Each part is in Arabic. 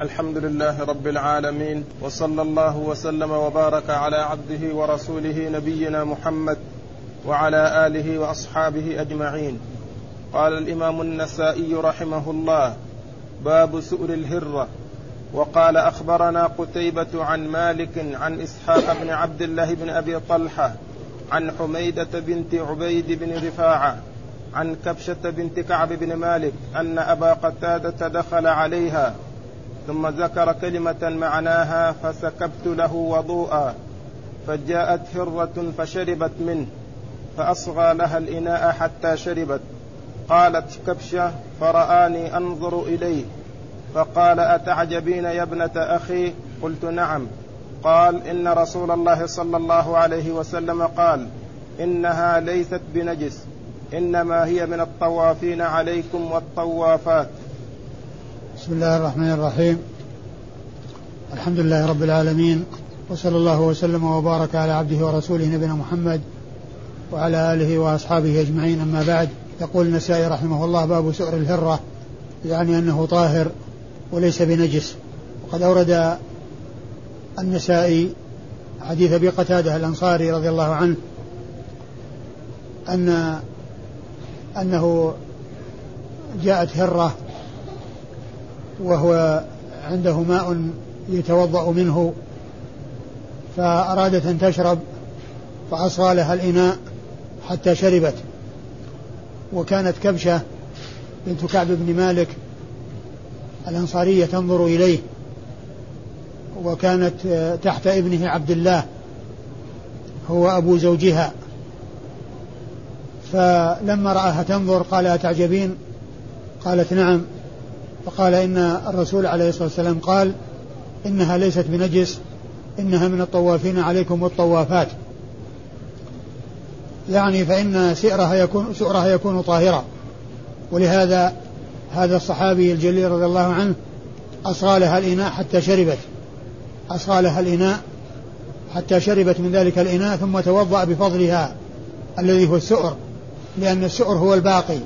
الحمد لله رب العالمين وصلى الله وسلم وبارك على عبده ورسوله نبينا محمد وعلى آله وأصحابه أجمعين. قال الإمام النسائي رحمه الله باب سؤر الهرة. وقال أخبرنا قتيبة عن مالك عن إسحاق بن عبد الله بن أبي طلحة عن حميدة بنت عبيد بن رفاعة عن كبشة بنت كعب بن مالك أن أبا قتادة دخل عليها ثم ذكر كلمة معناها فسكبت له وضوءا فجاءت هره فشربت منه فأصغى لها الإناء حتى شربت. قالت كبشة فرآني أنظر إليه. فقال أتعجبين يا ابنة أخي؟ قلت نعم. قال إن رسول الله صلى الله عليه وسلم قال إنها ليست بنجس إنما هي من الطوافين عليكم والطوافات. بسم الله الرحمن الرحيم. الحمد لله رب العالمين وصلى الله وسلم وبارك على عبده ورسوله نبينا محمد وعلى آله وأصحابه أجمعين. أما بعد يقول النسائي رحمه الله باب سؤر الهرة يعني أنه طاهر وليس بنجس. وقد أورد النسائي حديث أبي قتادة الأنصاري رضي الله عنه ان أنه جاءت هرة وهو عنده ماء يتوضأ منه فأرادت أن تشرب فأصغى لها الإناء حتى شربت. وكانت كبشة بنت كعب بن مالك الأنصارية تنظر إليه وكانت تحت ابنه عبد الله هو أبو زوجها. فلما رآها تنظر قال أتعجبين؟ قالت نعم. فقال إن الرسول عليه الصلاة والسلام قال إنها ليست بنجس إنها من الطوافين عليكم والطوافات. يعني فإن سئرها يكون سؤرها يكون طاهرا. ولهذا هذا الصحابي الجليل رضي الله عنه أصغى لها الإناء حتى شربت. أصغى لها الإناء حتى شربت من ذلك الإناء ثم توضأ بفضلها الذي هو السؤر لأن السؤر هو الباقي.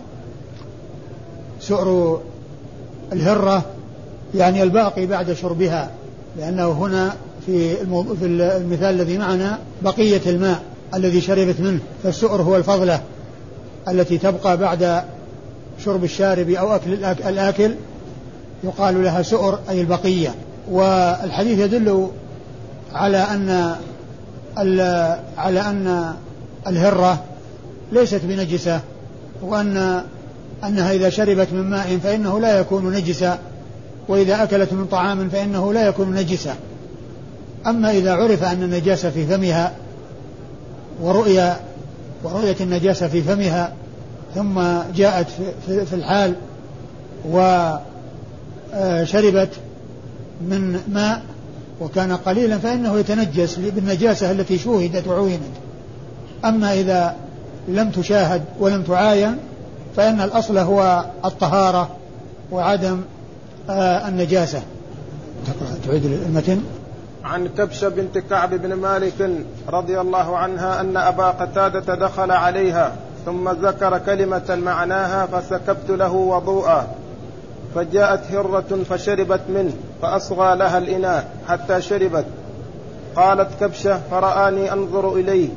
سؤر الهرة يعني الباقي بعد شربها لأنه هنا في في المثال الذي معنا بقية الماء الذي شربت منه فالسؤر هو الفضلة التي تبقى بعد شرب الشارب أو أكل الآكل يقال لها سؤر أي البقية. والحديث يدل على أن على أن الهرة ليست بنجسة وأن أنها إذا شربت من ماء فإنه لا يكون نجسا وإذا أكلت من طعام فإنه لا يكون نجسا. أما إذا عرف أن النجاسة في فمها ورؤية ورؤية النجاسة في فمها ثم جاءت في الحال وشربت من ماء وكان قليلا فإنه يتنجس بالنجاسة التي شوهدت وعوينت أما إذا لم تشاهد ولم تعاين فإن الأصل هو الطهارة وعدم آه النجاسة. تعيد المتن عن كبشة بنت كعب بن مالك رضي الله عنها أن أبا قتادة دخل عليها ثم ذكر كلمة معناها فسكبت له وضوءا فجاءت هرة فشربت منه فأصغى لها الإناء حتى شربت. قالت كبشة فرآني أنظر إليه.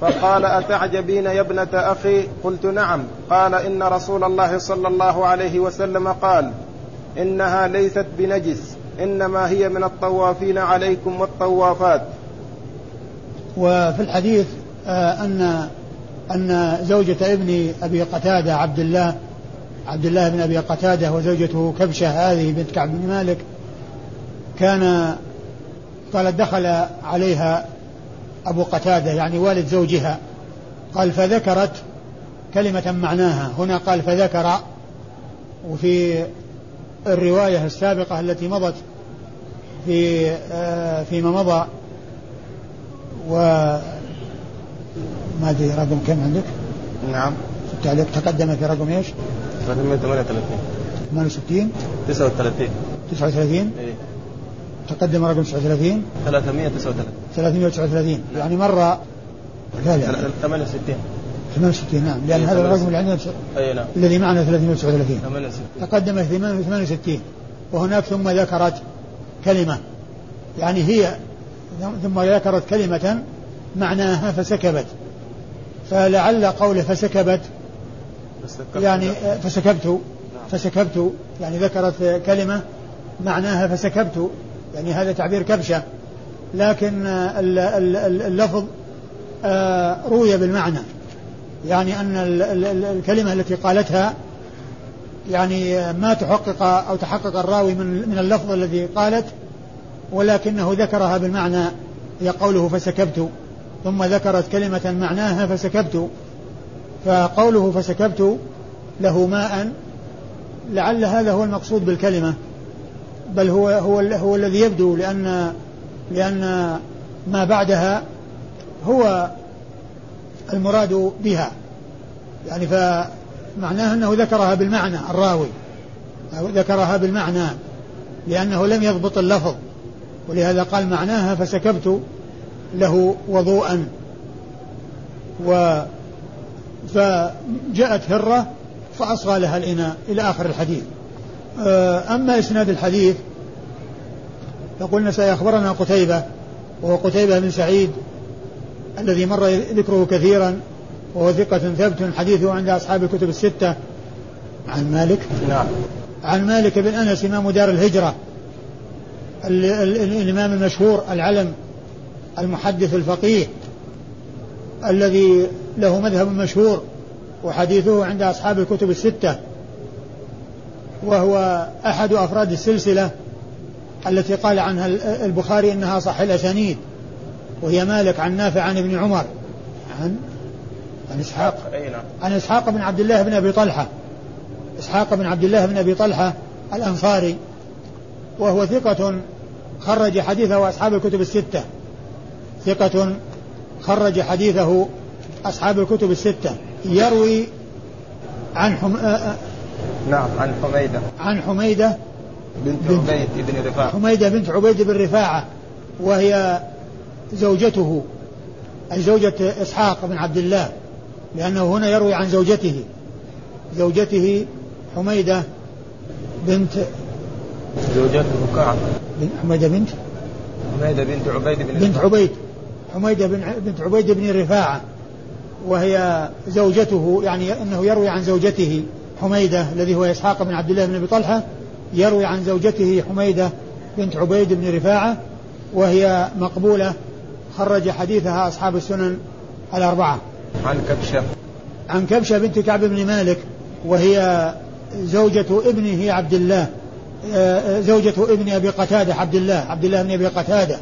فقال أتعجبين يا ابنة أخي؟ قلت نعم. قال إن رسول الله صلى الله عليه وسلم قال إنها ليست بنجس إنما هي من الطوافين عليكم والطوافات. وفي الحديث آه أن أن زوجة ابن أبي قتادة عبد الله عبد الله بن أبي قتادة وزوجته كبشة هذه بنت كعب بن مالك كان قالت دخل عليها أبو قتادة يعني والد زوجها. قال فذكرت كلمة معناها. هنا قال فذكر. وفي الرواية السابقة التي مضت في آه فيما مضى و ما أدري رقم كم عندك؟ نعم. في التعليق. تقدم في رقم إيش؟ 338 68 39 39 إيه. تقدم رقم 39 339 339 يعني مرة لا 68 68 نعم. لأن هذا الرقم اللي عندنا اي نعم. الذي معنا 339 68 تقدم 68 وهناك ثم ذكرت كلمة. يعني هي ثم ذكرت كلمة معناها فسكبت. فلعل قوله فسكبت. يعني فسكبت. فسكبت. يعني ذكرت كلمة معناها فسكبت. يعني هذا تعبير كبشة. لكن اللفظ آه، روي بالمعنى. يعني أن الكلمة التي قالتها يعني ما تحقق أو تحقق الراوي من من اللفظ الذي قالت ولكنه ذكرها بالمعنى. هي قوله فسكبت ثم ذكرت كلمة معناها فسكبت. فقوله فسكبت له ماء لعل هذا هو المقصود بالكلمة. بل هو هو هو الذي يبدو لأن لأن ما بعدها هو المراد بها. يعني فمعناه أنه ذكرها بالمعنى الراوي. ذكرها بالمعنى لأنه لم يضبط اللفظ. ولهذا قال معناها فسكبت له وضوءا. و فجاءت هرة فأصغى لها الإناء إلى آخر الحديث. أما إسناد الحديث فقلنا سيخبرنا قتيبة وهو قتيبة بن سعيد الذي مر ذكره كثيرا وهو ثقة ثبت حديثه عند أصحاب الكتب الستة. عن مالك؟ نعم. عن مالك بن أنس إمام دار الهجرة الإمام المشهور العلم المحدث الفقيه الذي له مذهب مشهور وحديثه عند أصحاب الكتب الستة. وهو أحد أفراد السلسلة التي قال عنها البخاري إنها صح الأسانيد وهي مالك عن نافع عن ابن عمر عن عن إسحاق. نعم. عن إسحاق بن عبد الله بن أبي طلحة. إسحاق بن عبد الله بن أبي طلحة الأنصاري. وهو ثقة خرج حديثه أصحاب الكتب الستة. ثقة خرج حديثه أصحاب الكتب الستة. يروي عن حم... نعم عن حميدة. عن حميدة بنت, بنت عبيد بن رفاعة. حميدة بنت عبيد بن رفاعة وهي زوجته أي زوجة إسحاق بن عبد الله لأنه هنا يروي عن زوجته. زوجته حميدة بنت زوجته كعب. حميدة بنت؟ حميدة بنت عبيد بن بنت عبيد. حميدة بن بنت عبيد بن رفاعة وهي زوجته يعني إنه يروي عن زوجته. حميدة الذي هو إسحاق بن عبد الله بن أبي طلحة يروي عن زوجته حميدة بنت عبيد بن رفاعة وهي مقبولة خرج حديثها أصحاب السنن الأربعة. عن كبشة. عن كبشة بنت كعب بن مالك وهي زوجة ابنه عبد الله آه، زوجة ابن أبي قتادة عبد الله عبد الله بن أبي قتادة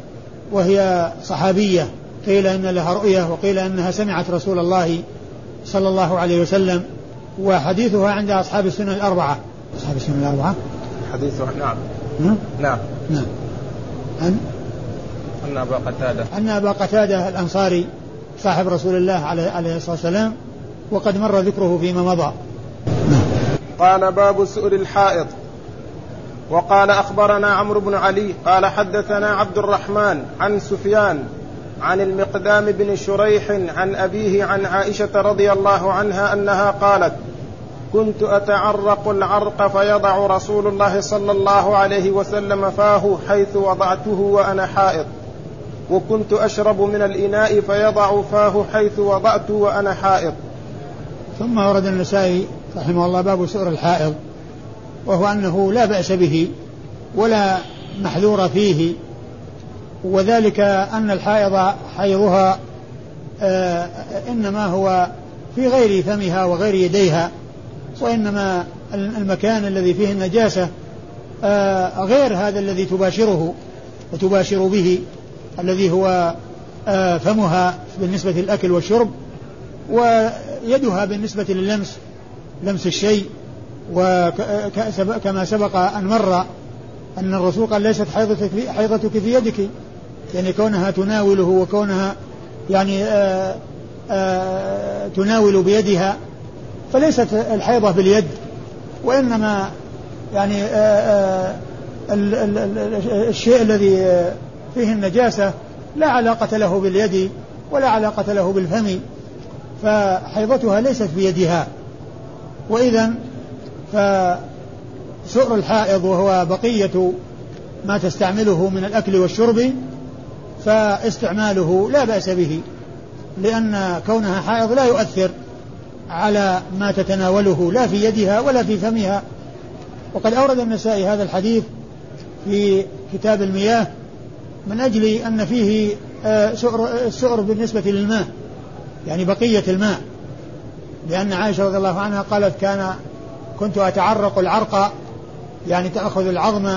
وهي صحابية. قيل إن لها رؤية وقيل أنها سمعت رسول الله صلى الله عليه وسلم. وحديثها عند أصحاب السنن الأربعة. أصحاب السنن الأربعة. حديثها نعم. نعم. نعم. عن أن أبا قتادة. أن أبا قتادة الأنصاري صاحب رسول الله عليه الصلاة والسلام وقد مر ذكره فيما مضى. نعم. قال باب سؤر الحائط. وقال أخبرنا عمرو بن علي قال حدثنا عبد الرحمن عن سفيان عن المقدام بن شريح عن أبيه عن عائشة رضي الله عنها أنها قالت كنت أتعرق العرق فيضع رسول الله صلى الله عليه وسلم فاه حيث وضعته وأنا حائض وكنت أشرب من الإناء فيضع فاه حيث وضعته وأنا حائض ثم ورد النسائي رحمه الله باب سؤر الحائض وهو أنه لا بأس به ولا محذور فيه وذلك أن الحائض حيضها آه إنما هو في غير فمها وغير يديها وإنما المكان الذي فيه النجاسة آه غير هذا الذي تباشره وتباشر به الذي هو آه فمها بالنسبة للأكل والشرب ويدها بالنسبة لللمس لمس الشيء وكما سبق أن مر أن الرسول قال ليست حيضتك حيضتك في يدك. يعني كونها تناوله وكونها يعني آآ آه، آآ آه، تناول بيدها فليست الحيضة باليد وإنما يعني آه، الشيء الذي فيه النجاسة لا علاقة له باليد ولا علاقة له بالفم فحيضتها ليست بيدها. وإذا فسؤر الحائض وهو بقية ما تستعمله من الأكل والشرب فاستعماله لا بأس به لأن كونها حائض لا يؤثر على ما تتناوله لا في يدها ولا في فمها. وقد أورد النسائي هذا الحديث في كتاب المياه من أجل أن فيه آه، سؤر, السؤر بالنسبة للماء يعني بقية الماء. لأن عائشة رضي الله عنها قالت كان كنت أتعرق العرق يعني تأخذ العظم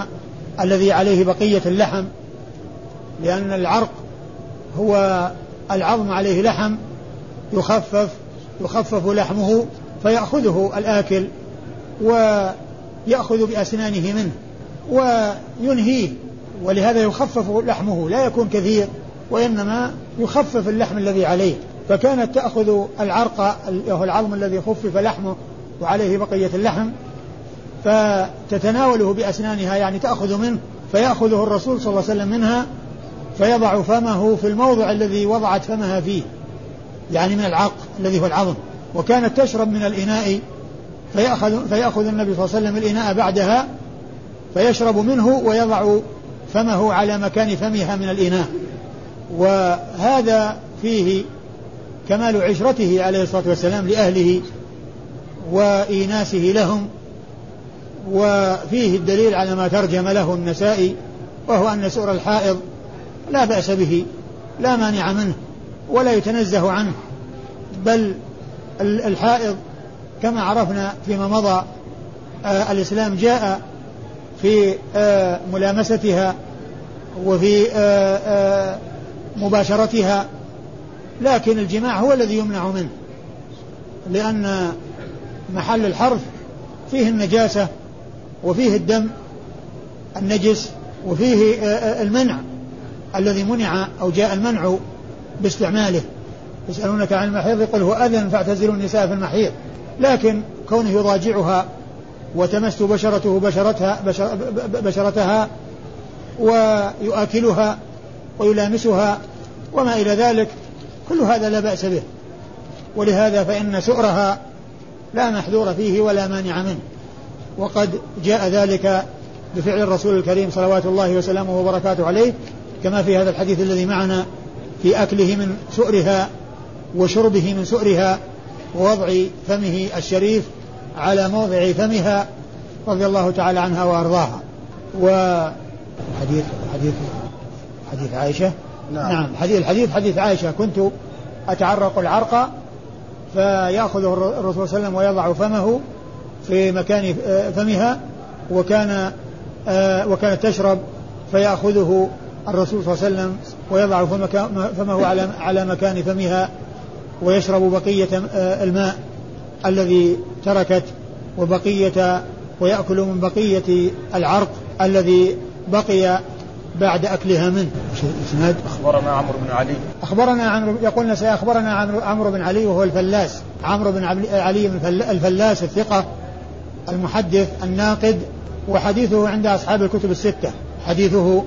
الذي عليه بقية اللحم لأن العرق هو العظم عليه لحم يخفف يخفف لحمه فيأخذه الآكل ويأخذ بأسنانه منه وينهيه ولهذا يخفف لحمه لا يكون كثير وإنما يخفف اللحم الذي عليه. فكانت تأخذ العرق وهو العظم الذي خفف لحمه وعليه بقية اللحم فتتناوله بأسنانها يعني تأخذ منه فيأخذه الرسول صلى الله عليه وسلم منها فيضع فمه في الموضع الذي وضعت فمها فيه يعني من العرق الذي هو العظم. وكانت تشرب من الإناء فيأخذ, فيأخذ النبي صلى الله عليه وسلم الإناء بعدها فيشرب منه ويضع فمه على مكان فمها من الإناء. وهذا فيه كمال عشرته عليه الصلاة والسلام لأهله وإيناسه لهم وفيه الدليل على ما ترجم له النسائي وهو أن سؤر الحائض لا بأس به لا مانع منه ولا يتنزه عنه. بل الحائض كما عرفنا فيما مضى آه الإسلام جاء في آه ملامستها وفي آه آه مباشرتها. لكن الجماع هو الذي يمنع منه لأن محل الحرث فيه النجاسة وفيه الدم النجس وفيه آه، آه، المنع. الذي منع أو جاء المنع باستعماله. يسألونك عن المحيض يقول هو أذن فاعتزلوا النساء في المحيض. لكن كونه يضاجعها وتمس بشرته بشرتها بشر بشرتها ويؤكلها ويلامسها وما إلى ذلك كل هذا لا بأس به. ولهذا فإن سؤرها لا محذور فيه ولا مانع منه. وقد جاء ذلك بفعل الرسول الكريم صلوات الله وسلامه وبركاته عليه كما في هذا الحديث الذي معنا في أكله من سؤرها وشربه من سؤرها ووضع فمه الشريف على موضع فمها رضي الله تعالى عنها وأرضاها. وحديث حديث حديث عائشة؟ نعم, نعم. حديث الحديث حديث عائشة. كنت أتعرق العرق فيأخذه الرسول صلى الله عليه وسلم ويضع فمه في مكان فمها وكان آه، وكانت تشرب فيأخذه الرسول صلى الله عليه وسلم ويضع فمه على على مكان فمها ويشرب بقية آه، الماء الذي تركت وبقية ويأكل من بقية العرق الذي بقي بعد أكلها منه. إسناد. أخبرنا عمرو بن علي. أخبرنا عمرو يقول أخبرنا عمرو عمرو بن علي وهو الفلاس. عمرو بن علي الفلاس الثقة المحدث الناقد وحديثه عند أصحاب الكتب الستة. حديثه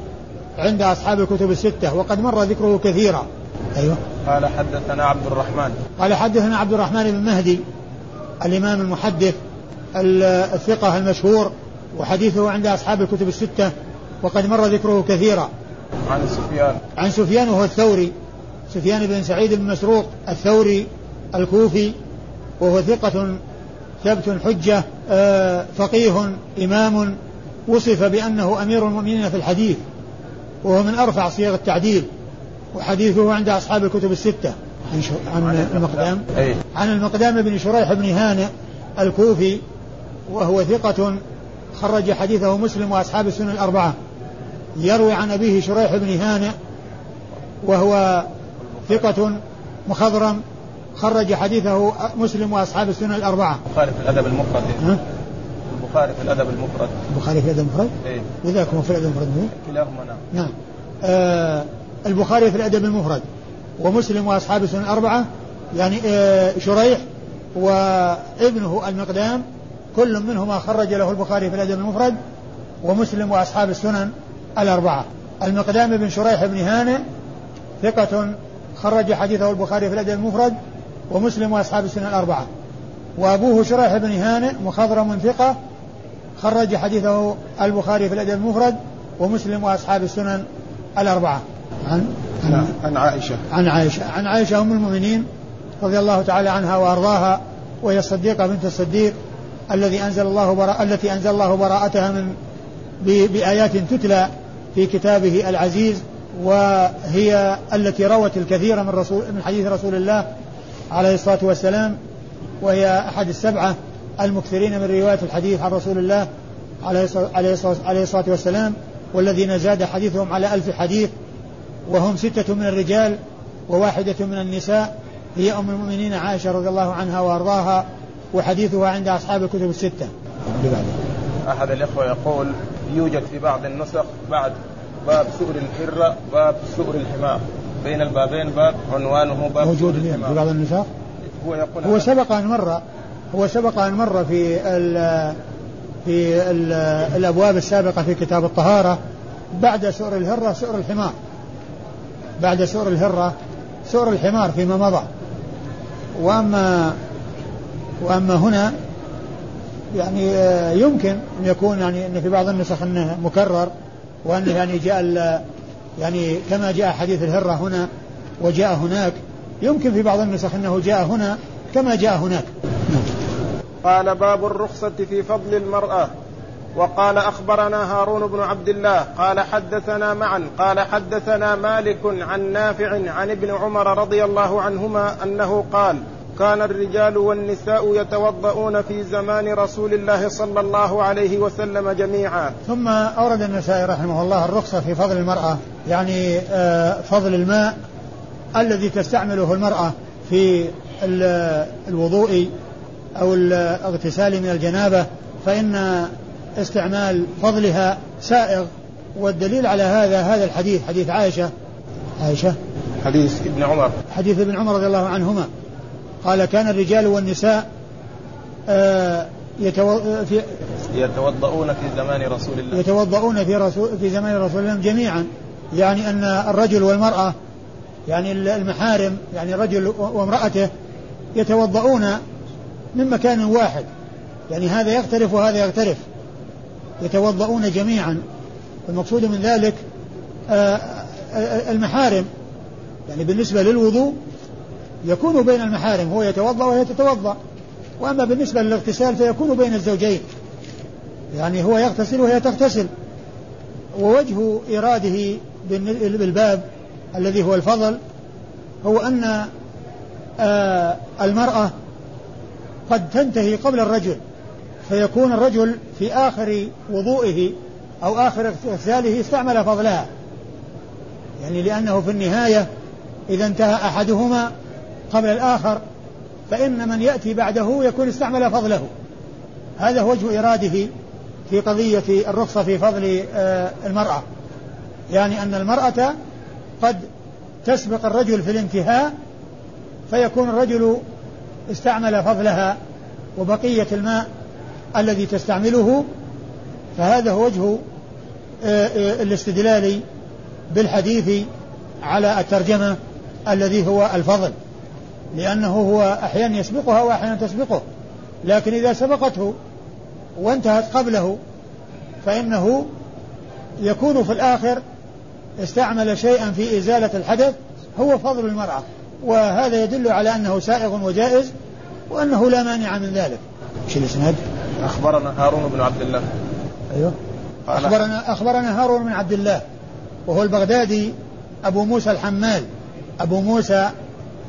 عند أصحاب الكتب الستة وقد مر ذكره كثيرا. أيوه. قال حدثنا عبد الرحمن. قال حدثنا عبد الرحمن بن مهدي الإمام المحدث الثقة المشهور وحديثه عند أصحاب الكتب الستة وقد مر ذكره كثيرا. عن سفيان. عن سفيان وهو الثوري سفيان بن سعيد بن مسروق الثوري الكوفي وهو ثقة ثبت حجة آه، فقيه إمام وصف بأنه أمير المؤمنين في الحديث. وهو من أرفع صيغ التعديل وحديثه عند أصحاب الكتب الستة. عن, شو عن المقدام. عن المقدام بن شريح بن هانئ الكوفي وهو ثقة خرج حديثه مسلم وأصحاب السنن الأربعة. يروي عن أبيه شريح بن هانئ وهو ثقة مخضرم خرج حديثه مسلم وأصحاب السنن الأربعة. البخاري في الأدب المفرد. البخاري في الأدب المفرد. البخاري في الأدب المفرد؟ إيه. وذاك هو في الأدب المفرد كلاهما نعم. نعم. آه البخاري في الأدب المفرد ومسلم وأصحاب السنن الأربعة يعني آه شريح وابنه المقدام كل منهما خرج له البخاري في الأدب المفرد ومسلم وأصحاب السنن الأربعة. المقدام بن شريح بن هانئ ثقة خرج حديثه البخاري في الأدب المفرد ومسلم وأصحاب السنة الأربعة وأبوه شريح بن هانئ مخضرم ثقة خرج حديثه البخاري في الأدب المفرد ومسلم وأصحاب السنن الأربعة. عن عن, عن عائشة. عن عائشة. عن عائشة أم المؤمنين رضي الله تعالى عنها وأرضاها وهي الصديقة بنت الصديق الذي أنزل الله براء التي أنزل الله براءتها من بآيات تتلى في كتابه العزيز وهي التي روت الكثير من رسول من حديث رسول الله عليه الصلاة والسلام وهي أحد السبعة المكثرين من رواية الحديث عن رسول الله عليه الصلاة والسلام والذين زاد حديثهم على ألف حديث وهم ستة من الرجال وواحدة من النساء هي أم المؤمنين عائشة رضي الله عنها وأرضاها وحديثها عند أصحاب الكتب الستة. أحد الإخوة يقول يوجد في بعض النسخ بعد باب سؤر الحرة باب سؤر الحمار. بين البابين باب عنوانه باب موجود في بعض النسخ هو يقول هو سبق أن مر هو سبق أن مر في ال في ال الأبواب السابقة في كتاب الطهارة بعد سؤر الهرة سؤر الحمار. بعد سؤر الهرة سؤر الحمار فيما مضى. وأما وأما هنا يعني يمكن أن يكون يعني أن في بعض النسخ أنه مكرر وأنه يعني جاء يعني كما جاء حديث الهرة هنا وجاء هناك. يمكن في بعض النسخ أنه جاء هنا كما جاء هناك. قال باب الرخصة في فضل المرأة. وقال أخبرنا هارون بن عبد الله قال حدثنا معا قال حدثنا مالك عن نافع عن ابن عمر رضي الله عنهما أنه قال كان الرجال والنساء يتوضؤون في زمان رسول الله صلى الله عليه وسلم جميعا. ثم أورد النسائي رحمه الله الرخصة في فضل المرأة يعني آه، فضل الماء الذي تستعمله المرأة في الوضوء أو الاغتسال من الجنابة فإن استعمال فضلها سائغ والدليل على هذا هذا الحديث حديث عائشة. عائشة؟ حديث ابن عمر. حديث ابن عمر رضي الله عنهما. قال كان الرجال والنساء آه يتو... في يتوضؤون في زمان رسول الله. يتوضؤون في رسول في زمان رسول الله جميعا. يعني أن الرجل والمرأة يعني المحارم يعني الرجل وامرأته يتوضؤون من مكان واحد. يعني هذا يختلف وهذا يختلف. يتوضؤون جميعا. المقصود من ذلك آه، آه، المحارم. يعني بالنسبة للوضوء يكون بين المحارم. هو يتوضأ وهي تتوضأ. وأما بالنسبة للاغتسال فيكون بين الزوجين. يعني هو يغتسل وهي تغتسل. ووجه إراده بالباب الذي هو الفضل هو أن آه، المرأة قد تنتهي قبل الرجل فيكون الرجل في آخر وضوئه أو آخر اغتساله استعمل فضلها. يعني لأنه في النهاية إذا انتهى أحدهما قبل الآخر فإن من يأتي بعده يكون استعمل فضله. هذا هو وجه إراده في قضية الرخصة في فضل آه، المرأة. يعني أن المرأة قد تسبق الرجل في الانتهاء فيكون الرجل استعمل فضلها وبقية الماء الذي تستعمله فهذا هو وجه آه، آه، الاستدلال بالحديث على الترجمة الذي هو الفضل لأنه هو أحيانا يسبقها وأحيانا تسبقه لكن إذا سبقته وانتهت قبله فإنه يكون في الآخر استعمل شيئا في إزالة الحدث هو فضل المرأة. وهذا يدل على أنه سائغ وجائز وأنه لا مانع من ذلك. إيش الإسناد؟ أخبرنا هارون بن عبد الله. أيوه. أخبرنا أخبرنا هارون بن عبد الله. وهو البغدادي أبو موسى الحمال. أبو موسى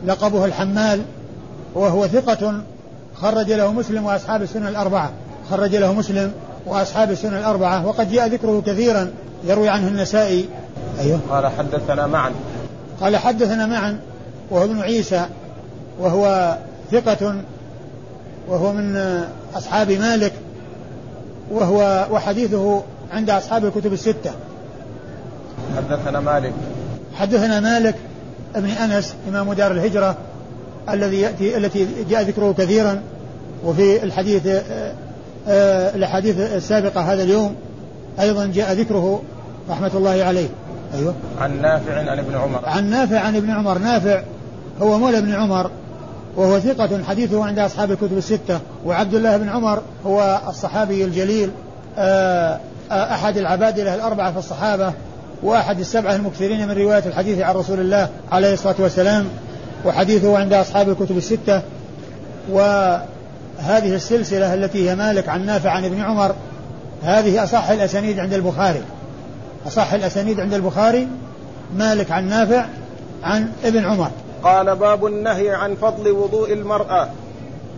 لقبه الحمال. وهو ثقة خرج له مسلم وأصحاب السنن الأربعة. خرج له مسلم وأصحاب السنن الأربعة. وقد جاء ذكره كثيرا يروي عنه النسائي. أيوه. قال حدثنا معا. قال حدثنا معا. وهو ابن عيسى وهو ثقة وهو من أصحاب مالك وهو وحديثه عند أصحاب الكتب الستة. حدثنا مالك. حدثنا مالك ابن أنس إمام دار الهجرة الذي يأتي التي جاء ذكره كثيرا وفي الحديث آه، آه، الأحاديث السابقة هذا اليوم أيضا جاء ذكره رحمة الله عليه. أيوه. عن نافع عن ابن عمر. عن نافع عن ابن عمر. نافع هو مولى ابن عمر وهو ثقة حديثه عند أصحاب الكتب الستة وعبد الله بن عمر هو الصحابي الجليل آه أحد العبادلة الأربعة في الصحابة وأحد السبعة المكثرين من رواية الحديث عن رسول الله عليه الصلاة والسلام وحديثه عند أصحاب الكتب الستة. وهذه السلسلة التي هي مالك عن نافع عن ابن عمر هذه أصح الأسانيد عند البخاري. أصح الأسانيد عند البخاري مالك عن نافع عن ابن عمر. قال باب النهي عن فضل وضوء المرأة.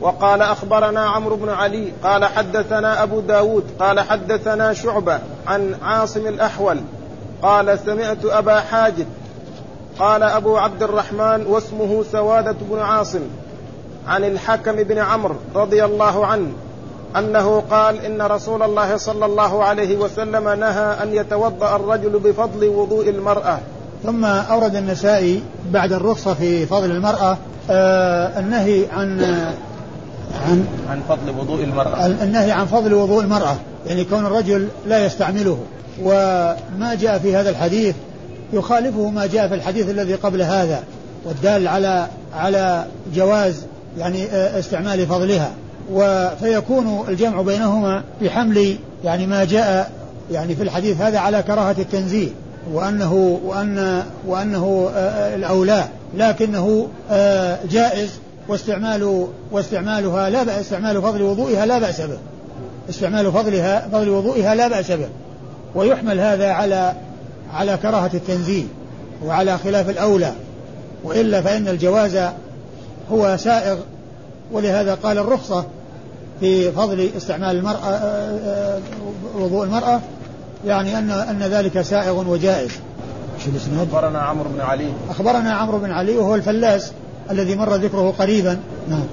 وقال أخبرنا عمرو بن علي قال حدثنا أبو داود قال حدثنا شعبة عن عاصم الأحول قال سمعت أبا حاجب قال أبو عبد الرحمن واسمه سوادة بن عاصم عن الحكم بن عمرو رضي الله عنه أنه قال إن رسول الله صلى الله عليه وسلم نهى أن يتوضأ الرجل بفضل وضوء المرأة. ثم أورد النسائي بعد الرخصة في فضل المرأة آه النهي عن عن عن فضل وضوء المرأة. النهي عن فضل وضوء المرأة يعني كون الرجل لا يستعمله. وما جاء في هذا الحديث يخالفه ما جاء في الحديث الذي قبل هذا والدال على على جواز يعني آه، استعمال فضلها. فيكون الجمع بينهما بحمل يعني ما جاء يعني في الحديث هذا على كراهة التنزيه. وأنه وأن وأنه آه، آه، الأولى لكنه جائز واستعمال واستعمالها لا بأس استعمال فضل وضوئها لا بأس به. استعمال فضلها فضل وضوئها لا بأس به. ويحمل هذا على على كراهة التنزيه وعلى خلاف الأولى. وإلا فإن الجواز هو سائغ. ولهذا قال الرخصة في فضل استعمال المرأة آه، آه، وضوء المرأة يعني أن أن ذلك سائغ وجائز. أخبرنا عمرو بن علي. أخبرنا عمرو بن علي وهو الفلاس الذي مر ذكره قريبا. نعم.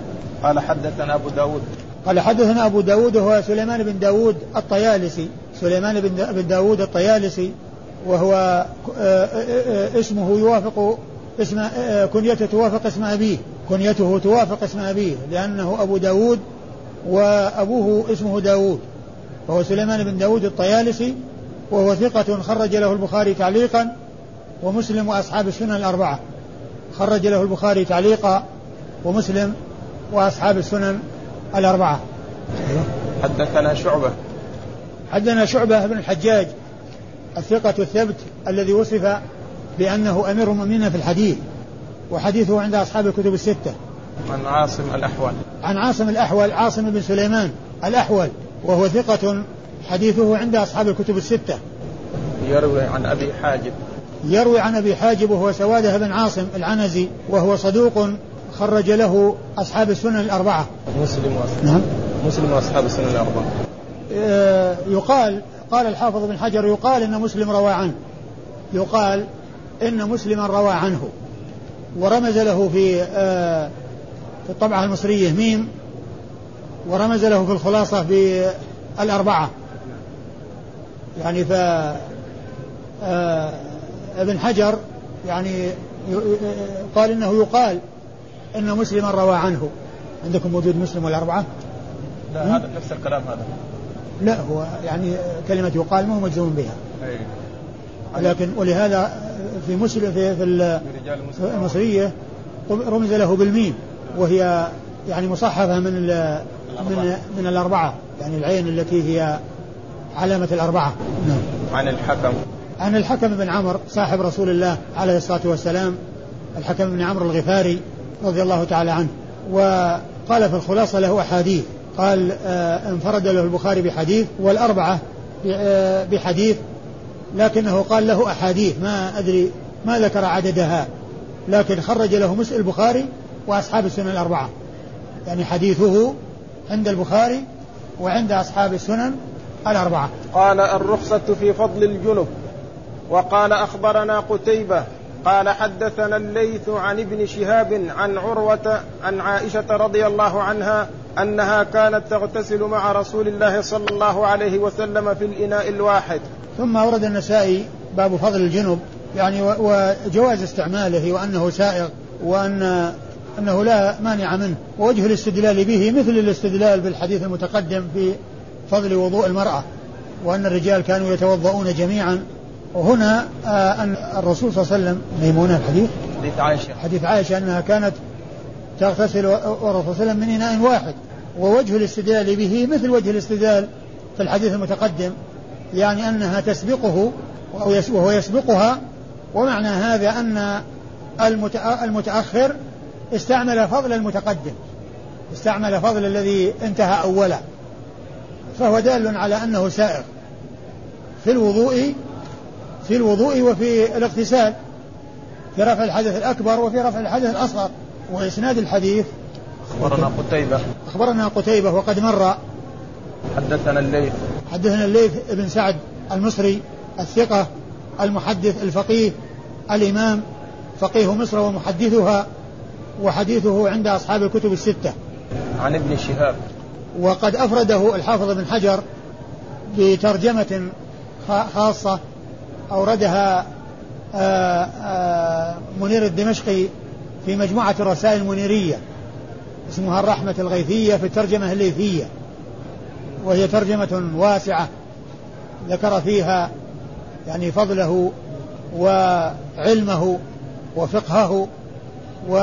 قال حدثنا أبو داود. قال حدثنا أبو داود وهو سليمان بن داود الطيالسي. سليمان بن داود الطيالسي وهو آه، آه، آه، اسمه يوافق اسم كنيته توافق اسم أبيه. كنيته توافق اسم أبيه لأنه أبو داود وأبوه اسمه داود. وهو سليمان بن داود الطيالسي وهو ثقة خرج له البخاري تعليقا ومسلم وأصحاب السنن الأربعة. خرج له البخاري تعليقا ومسلم وأصحاب السنن الأربعة. حدثنا شعبة. حدثنا شعبة بن الحجاج الثقة الثبت الذي وصف بأنه أمير المؤمنين في الحديث وحديثه عند أصحاب الكتب الستة. عن عاصم الأحول. عن عاصم الأحول عاصم بن سليمان الأحول وهو ثقة حديثه عند أصحاب الكتب الستة يروي عن أبي حاجب يروي عن أبي حاجب وهو سواده بن عاصم العنزي وهو صدوق خرج له أصحاب السنن الأربعة. مسلم واصحاب نعم مسلم وأصحاب السنن الأربعة. آه، يقال قال الحافظ بن حجر يقال إن مسلم روى عنه. يقال إن مسلما روى عنه ورمز له في آه، في الطبعه المصرية ميم ورمز له في الخلاصة في الأربعة. يعني ف آه ابن حجر يعني قال إنه يقال إن مسلما روى عنه. عندكم موجود مسلم والأربعة؟ لا هذا نفس الكلام هذا. لا هو يعني كلمة يقال ما هو مجزوم بها. أي. لكن ولهذا في مسلم في, في المصرية رمز له بالميم وهي يعني مصحفة من من من الأربعة يعني العين التي هي علامة الأربعة. نعم. عن الحكم. عن الحكم بن عمرو صاحب رسول الله عليه الصلاة والسلام الحكم بن عمرو الغفاري رضي الله تعالى عنه. وقال في الخلاصة له أحاديث. قال آه انفرد له البخاري بحديث والأربعة آه بحديث لكنه قال له أحاديث ما أدري ما ذكر عددها. لكن خرج له مسلم البخاري وأصحاب السنن الأربعة. يعني حديثه عند البخاري وعند أصحاب السنن الأربعة قال الرخصة في فضل الجنب وقال أخبرنا قتيبة قال حدثنا الليث عن ابن شهاب عن عروة عن عائشة رضي الله عنها أنها كانت تغتسل مع رسول الله صلى الله عليه وسلم في الإناء الواحد. ثم ورد النسائي باب فضل الجنب يعني وجواز استعماله وأنه سائغ وأن أنه لا مانع منه ووجه الاستدلال به مثل الاستدلال بالحديث المتقدم في فضل وضوء المرأة وأن الرجال كانوا يتوضؤون جميعا. وهنا آه أن الرسول صلى الله عليه وسلم ميمونة الحديث؟ حديث عائشة. حديث عائشة أنها كانت تغتسل والرسول صلى الله عليه وسلم من إناء واحد. ووجه الاستدلال به مثل وجه الاستدلال في الحديث المتقدم يعني أنها تسبقه وهو يسبقها. ومعنى هذا أن المتأخر استعمل فضل المتقدم استعمل فضل الذي انتهى أولا فهو دال على أنه سائغ في الوضوء في الوضوء وفي الاغتسال في رفع الحدث الأكبر وفي رفع الحدث الأصغر وإسناد الحديث. أخبرنا قتيبة. أخبرنا قتيبة وقد مر. حدثنا الليث. حدثنا الليث بن سعد المصري الثقة المحدث الفقيه الإمام فقيه مصر ومحدثها وحديثه عند أصحاب الكتب الستة. عن ابن شهاب. وقد أفرده الحافظ بن حجر بترجمة خاصة أوردها آه، آه، منير الدمشقي في مجموعة الرسائل المنيرية اسمها الرحمة الغيثية في الترجمة الليثية وهي ترجمة واسعة ذكر فيها يعني فضله وعلمه وفقهه و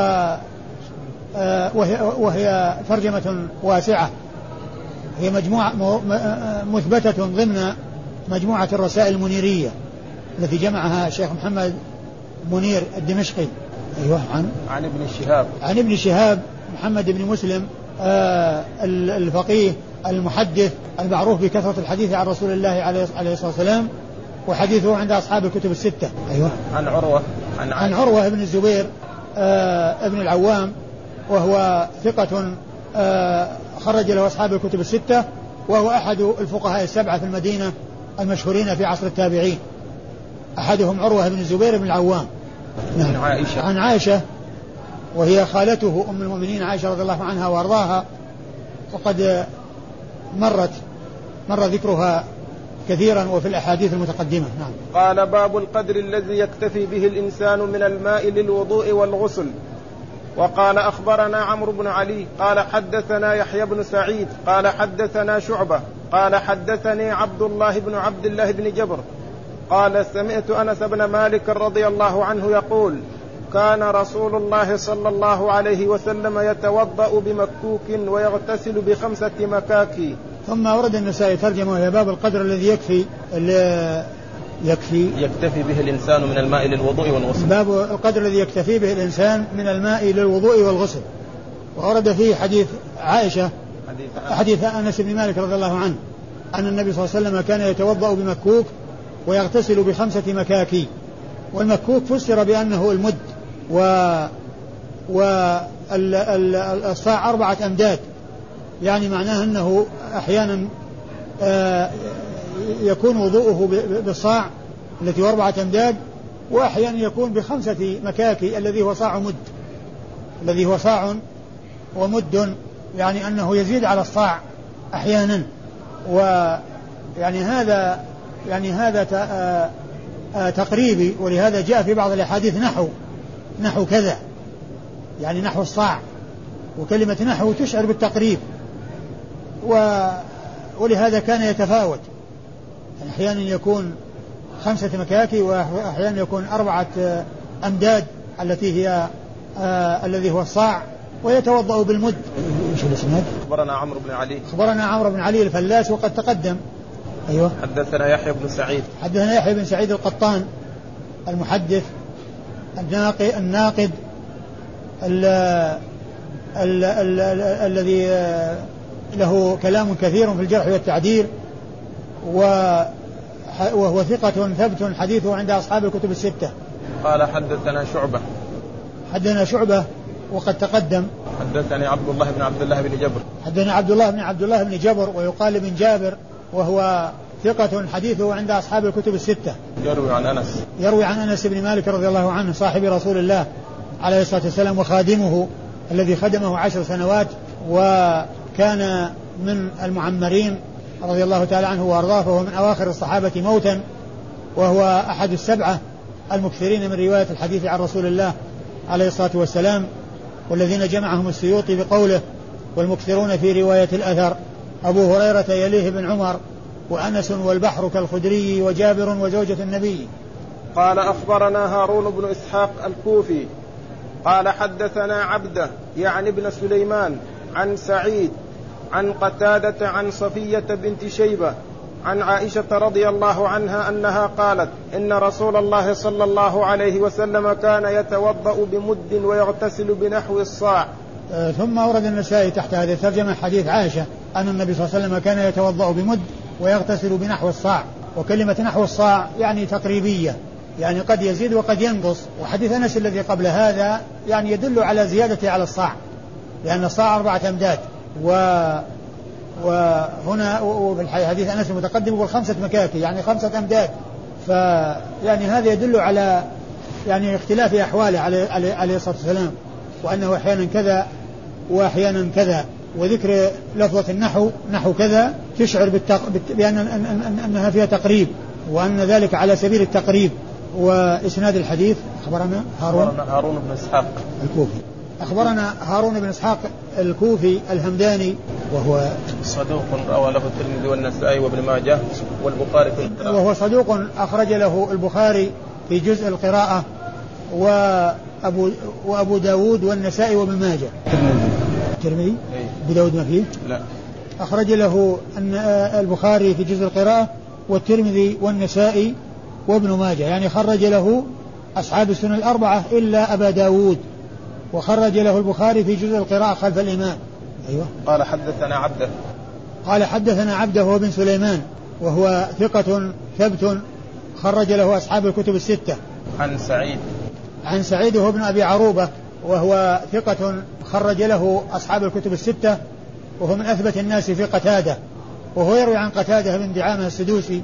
آه، وهي, وهي ترجمة واسعة. هي مجموعة مثبتة ضمن مجموعة الرسائل المنيرية التي جمعها الشيخ محمد منير الدمشقي. أيوه عن؟ عن ابن شهاب. عن ابن شهاب محمد بن مسلم آه الفقيه المحدث المعروف بكثرة الحديث عن رسول الله عليه الصلاة والسلام وحديثه عند أصحاب الكتب الستة. أيوة. عن عروة عن, عن عروة بن الزبير آه ابن العوام وهو ثقة آه خرج له أصحاب الكتب الستة وهو أحد الفقهاء السبعة في المدينة المشهورين في عصر التابعين. أحدهم عروة بن الزبير بن العوام. نعم. عن عائشة. عن عائشة وهي خالته أم المؤمنين عائشة رضي الله عنها وأرضاها وقد مرت مر ذكرها كثيرا وفي الأحاديث المتقدمة. نعم. قال باب القدر الذي يكتفي به الإنسان من الماء للوضوء والغسل. وقال أخبرنا عمرو بن علي قال حدثنا يحيى بن سعيد قال حدثنا شعبة قال حدثني عبد الله بن عبد الله بن جبر قال سمعت أنس بن مالك رضي الله عنه يقول كان رسول الله صلى الله عليه وسلم يتوضأ بمكوك ويغتسل بخمسة مكاكي. ثم ورد النسائي ترجمة وهي باب القدر الذي يكفي يكفي يكتفي به الإنسان من الماء للوضوء والغسل. باب القدر الذي يكتفي به الإنسان من الماء للوضوء والغسل. وورد فيه حديث عائشة حديث, حديث أنس بن مالك رضي الله عنه أن النبي صلى الله عليه وسلم كان يتوضأ بمكوك ويغتسل بخمسة مكاكي. والمكوك فسر بأنه المد و والصاع أربعة أمداد. يعني معناه أنه أحيانا آه، يكون وضوءه بالصاع التي هو أربعة أمداد وأحيانا يكون بخمسة مكاكي الذي هو صاع مد. الذي هو صاع ومد يعني أنه يزيد على الصاع أحيانا. ويعني هذا يعني هذا آه، آه، تقريبي ولهذا جاء في بعض الأحاديث نحو نحو كذا. يعني نحو الصاع. وكلمة نحو تشعر بالتقريب. و ولهذا كان يتفاوت. يعني أحيانا يكون خمسة مكاكي وأحيانا يكون أربعة أمداد التي هي آه الذي هو الصاع ويتوضأ بالمد. إيش الاسناد؟ أخبرنا عمرو بن علي. أخبرنا عمرو بن علي الفلاس وقد تقدم. أيوه. حدثنا يحيى بن سعيد. حدثنا يحيى بن سعيد القطان المحدث الناقد الناقد الذي آه، له كلام كثير في الجرح والتعديل. وهو ثقة ثبت حديثه عند أصحاب الكتب الستة. قال حدثنا شعبة. حدثنا شعبة وقد تقدم. حدثني عبد الله بن عبد الله بن جبر. حدثنا عبد الله بن عبد الله بن جبر ويقال ابن جابر وهو ثقة حديثه عند أصحاب الكتب الستة. يروي عن أنس. يروي عن أنس بن مالك رضي الله عنه صاحب رسول الله عليه الصلاة والسلام وخادمه الذي خدمه عشر سنوات وكان من المعمرين رضي الله تعالى عنه وأرضاه فهو من أواخر الصحابة موتا وهو أحد السبعة المكثرين من رواية الحديث عن رسول الله عليه الصلاة والسلام والذين جمعهم السيوطي بقوله والمكثرون في رواية الأثر أبو هريرة يليه بن عمر وأنس والبحر كالخدري وجابر وزوجة النبي. قال أخبرنا هارون بن إسحاق الكوفي قال حدثنا عبده يعني ابن سليمان عن سعيد عن قتادة عن صفية بنت شيبة عن عائشة رضي الله عنها أنها قالت إن رسول الله صلى الله عليه وسلم كان يتوضأ بمد ويغتسل بنحو الصاع. آه، ثم ورد النسائي تحت هذه الترجمة حديث عائشة أن النبي صلى الله عليه وسلم كان يتوضأ بمد ويغتسل بنحو الصاع. وكلمة نحو الصاع يعني تقريبية يعني قد يزيد وقد ينقص. وحديث أنس الذي قبل هذا يعني يدل على زيادته على الصاع لأن الصاع أربعة أمداد. و وهنا وفي الحديث أنس المتقدم يقول خمسة مكاكي يعني خمسة أمداد. فيعني هذا يدل على يعني اختلاف أحواله عليه عليه الصلاة والسلام وأنه أحيانا كذا وأحيانا كذا وذكر لفظة النحو نحو كذا تشعر بالتق... بأن أنها فيها تقريب وأن ذلك على سبيل التقريب وإسناد الحديث أخبرنا هارون؟ هارون بن إسحاق. الكوفي. أخبرنا هارون بن إسحاق الكوفي الهمداني وهو صدوق روى له الترمذي والنسائي وابن ماجه والبخاري في القراءة وهو صدوق أخرج له البخاري في جزء القراءة وأبو وأبو داود والنسائي وابن ماجه. الترمذي. إيه. أبو داود ما فيه؟ لا. أخرج له البخاري في جزء القراءة والترمذي والنسائي وابن ماجه. يعني خرج له أصحاب السنن الأربعة إلا أبا داود. وخرج له البخاري في جزء القراءة خلف الإمام. أيوة. قال حدثنا عبده. قال حدثنا عبده هو بن سليمان وهو ثقة ثبت خرج له أصحاب الكتب الستة. عن سعيد. عن سعيد هو ابن أبي عروبة وهو ثقة خرج له أصحاب الكتب الستة وهو من أثبت الناس في قتادة. وهو يروي عن قتادة بن دعامة السدوسي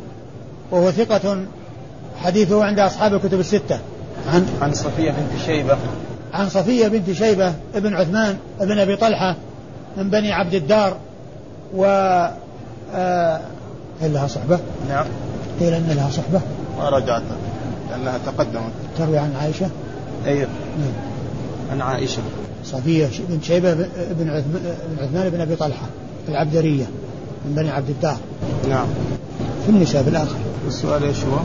وهو ثقة حديثه عند أصحاب الكتب الستة. عن عن صفية بنت شيبة. عن صفية بنت شيبة ابن عثمان ابن أبي طلحة من بني عبد الدار و آه هل لها صحبة؟ نعم. قيل أن لها صحبة. ما رجعت لأنها تقدمت. تروي عن عائشة؟ أيوه نعم. عن عائشة. صفية بنت شيبة بن عثمان بن أبي طلحة العبدرية من بني عبد الدار. نعم. في النساء في الآخر؟ السؤال إيش هو؟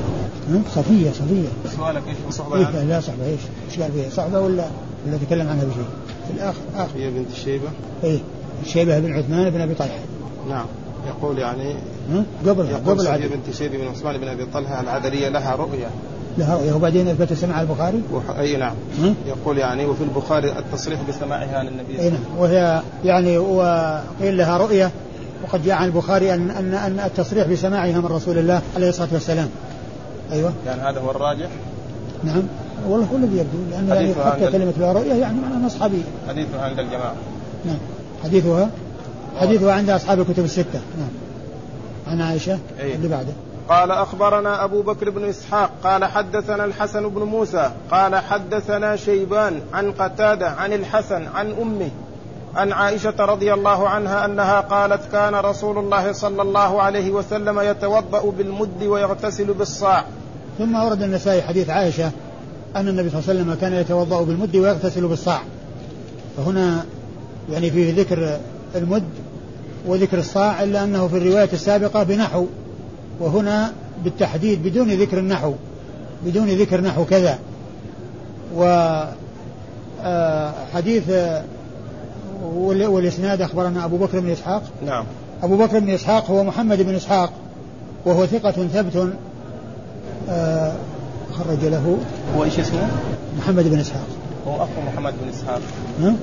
صفية صفية. سؤالك إيش؟ صحبة إيه؟ لا صحبة إيش؟ إيش قال فيها؟ صحبة ولا ولا تكلم عنها بشيء؟ في الآخر آخر. هي بنت الشيبة؟ إيه الشيبة بن عثمان بن أبي طلحة. نعم. يقول يعني قبل يقول قبل صفية بنت شيبة بن عثمان بن أبي طلحة العدلية لها رؤيا لها رؤيا وبعدين إثبت سماع البخاري؟ وح... أي نعم? يقول يعني وفي البخاري التصريح بسماعها عن النبي أي نعم. وهي يعني وقيل لها رؤيا وقد جاء عن البخاري ان ان أن التصريح بسماعها من رسول الله عليه الصلاة والسلام. أيوه. يعني هذا هو الراجح؟ نعم. والله هو الذي يبدو لأن يعني حتى كلمة لها رؤيا يعني معناها اصحابي حديثها عند الجماعة. نعم. حديثها؟ حديثها عند أصحاب الكتب الستة. نعم. عن عائشة أيه. اللي بعده. قال أخبرنا أبو بكر بن إسحاق قال حدثنا الحسن بن موسى قال حدثنا شيبان عن قتادة عن الحسن عن أمه عن عائشة رضي الله عنها أنها قالت كان رسول الله صلى الله عليه وسلم يتوضأ بالمد ويغتسل بالصاع. ثم ورد النسائي حديث عائشة أن النبي صلى الله عليه وسلم كان يتوضأ بالمد ويغتسل بالصاع. فهنا يعني فيه ذكر المد وذكر الصاع إلا أنه في الرواية السابقة بنحو. وهنا بالتحديد بدون ذكر النحو بدون ذكر نحو كذا. و آه، حديث والإسناد أخبرنا أبو بكر بن إسحاق. نعم. أبو بكر بن إسحاق هو محمد بن إسحاق وهو ثقة ثبت خرج له هو إيش اسمه؟ محمد بن إسحاق. هو أخو محمد بن إسحاق. ها؟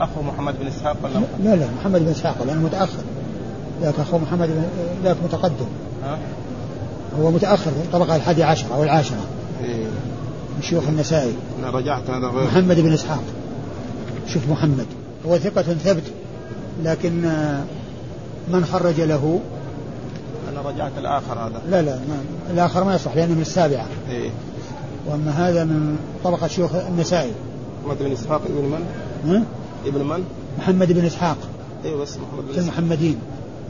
أخو محمد بن إسحاق ولا لا لا محمد بن إسحاق لأنه متأخر. ذاك أخو محمد بن ذاك متقدم. ها؟ هو متأخر في الطبقة الحادية عشرة أو العاشرة. إيه. من شيوخ النسائي. أنا رجعت هذا غير. محمد بن إسحاق. شوف محمد. هو ثقة ثبت لكن آه، من خرج له رجعت الآخر هذا؟ لا لا ما الآخر ما يصح لأنه من السابعة. إيه. وأما هذا من طبقة شيوخ النسائي. محمد بن إسحاق ابن من؟ ها؟ ابن من؟ محمد بن إسحاق. أيوه بس محمد بن المحمدين.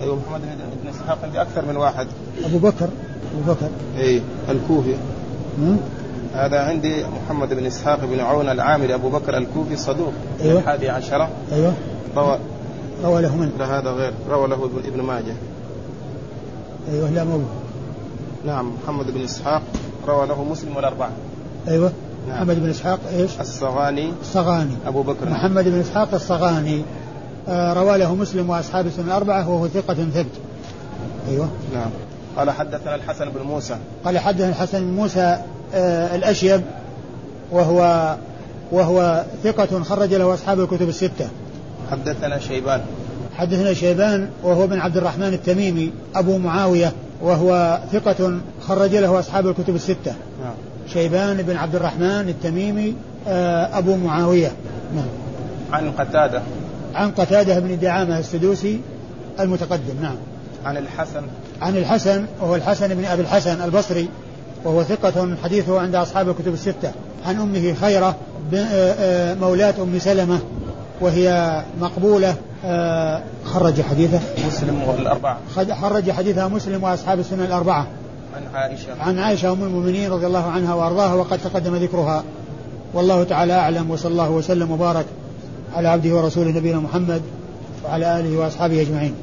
أيوه محمد بن إسحاق عندي أكثر من واحد. أبو بكر أبو بكر. اي الكوفي. هذا عندي محمد بن إسحاق بن عون العامري أبو بكر الكوفي صدوق أيوه. الحادي عشرة. أيوه. روى روى له من؟ لا هذا غير. روى له ابن ماجه. أيوه لا مو. نعم محمد بن إسحاق روى له مسلم والأربعة. أيوه. نعم. محمد بن إسحاق إيش؟ الصغاني. الصغاني. أبو بكر. محمد بن إسحاق الصغاني آه روى له مسلم وأصحاب السنة الأربعة وهو ثقة ثبت. أيوه. نعم. قال حدثنا الحسن بن موسى. قال حدثنا الحسن بن موسى آه الأشيب وهو وهو ثقة خرج له أصحاب الكتب الستة. حدثنا شيبان. حدثنا شيبان وهو بن عبد الرحمن التميمي أبو معاوية وهو ثقة خرج له أصحاب الكتب الستة. نعم. شيبان بن عبد الرحمن التميمي آه، أبو معاوية. نعم. عن قتادة. عن قتادة بن دعامة السدوسي المتقدم. نعم. عن الحسن. عن الحسن وهو الحسن بن أبي الحسن البصري وهو ثقة حديثه عند أصحاب الكتب الستة. عن أمه خيرة آه، آه، مولاة أم سلمة وهي مقبولة آه، خرج حديثه. مسلم والأربعة. خرج حديثها مسلم وأصحاب السنة الأربعة. عن عائشة. عن عائشة أم المؤمنين رضي الله عنها وأرضاها وقد تقدم ذكرها. والله تعالى أعلم وصلى الله وسلم وبارك على عبده ورسوله نبينا محمد وعلى آله وأصحابه أجمعين.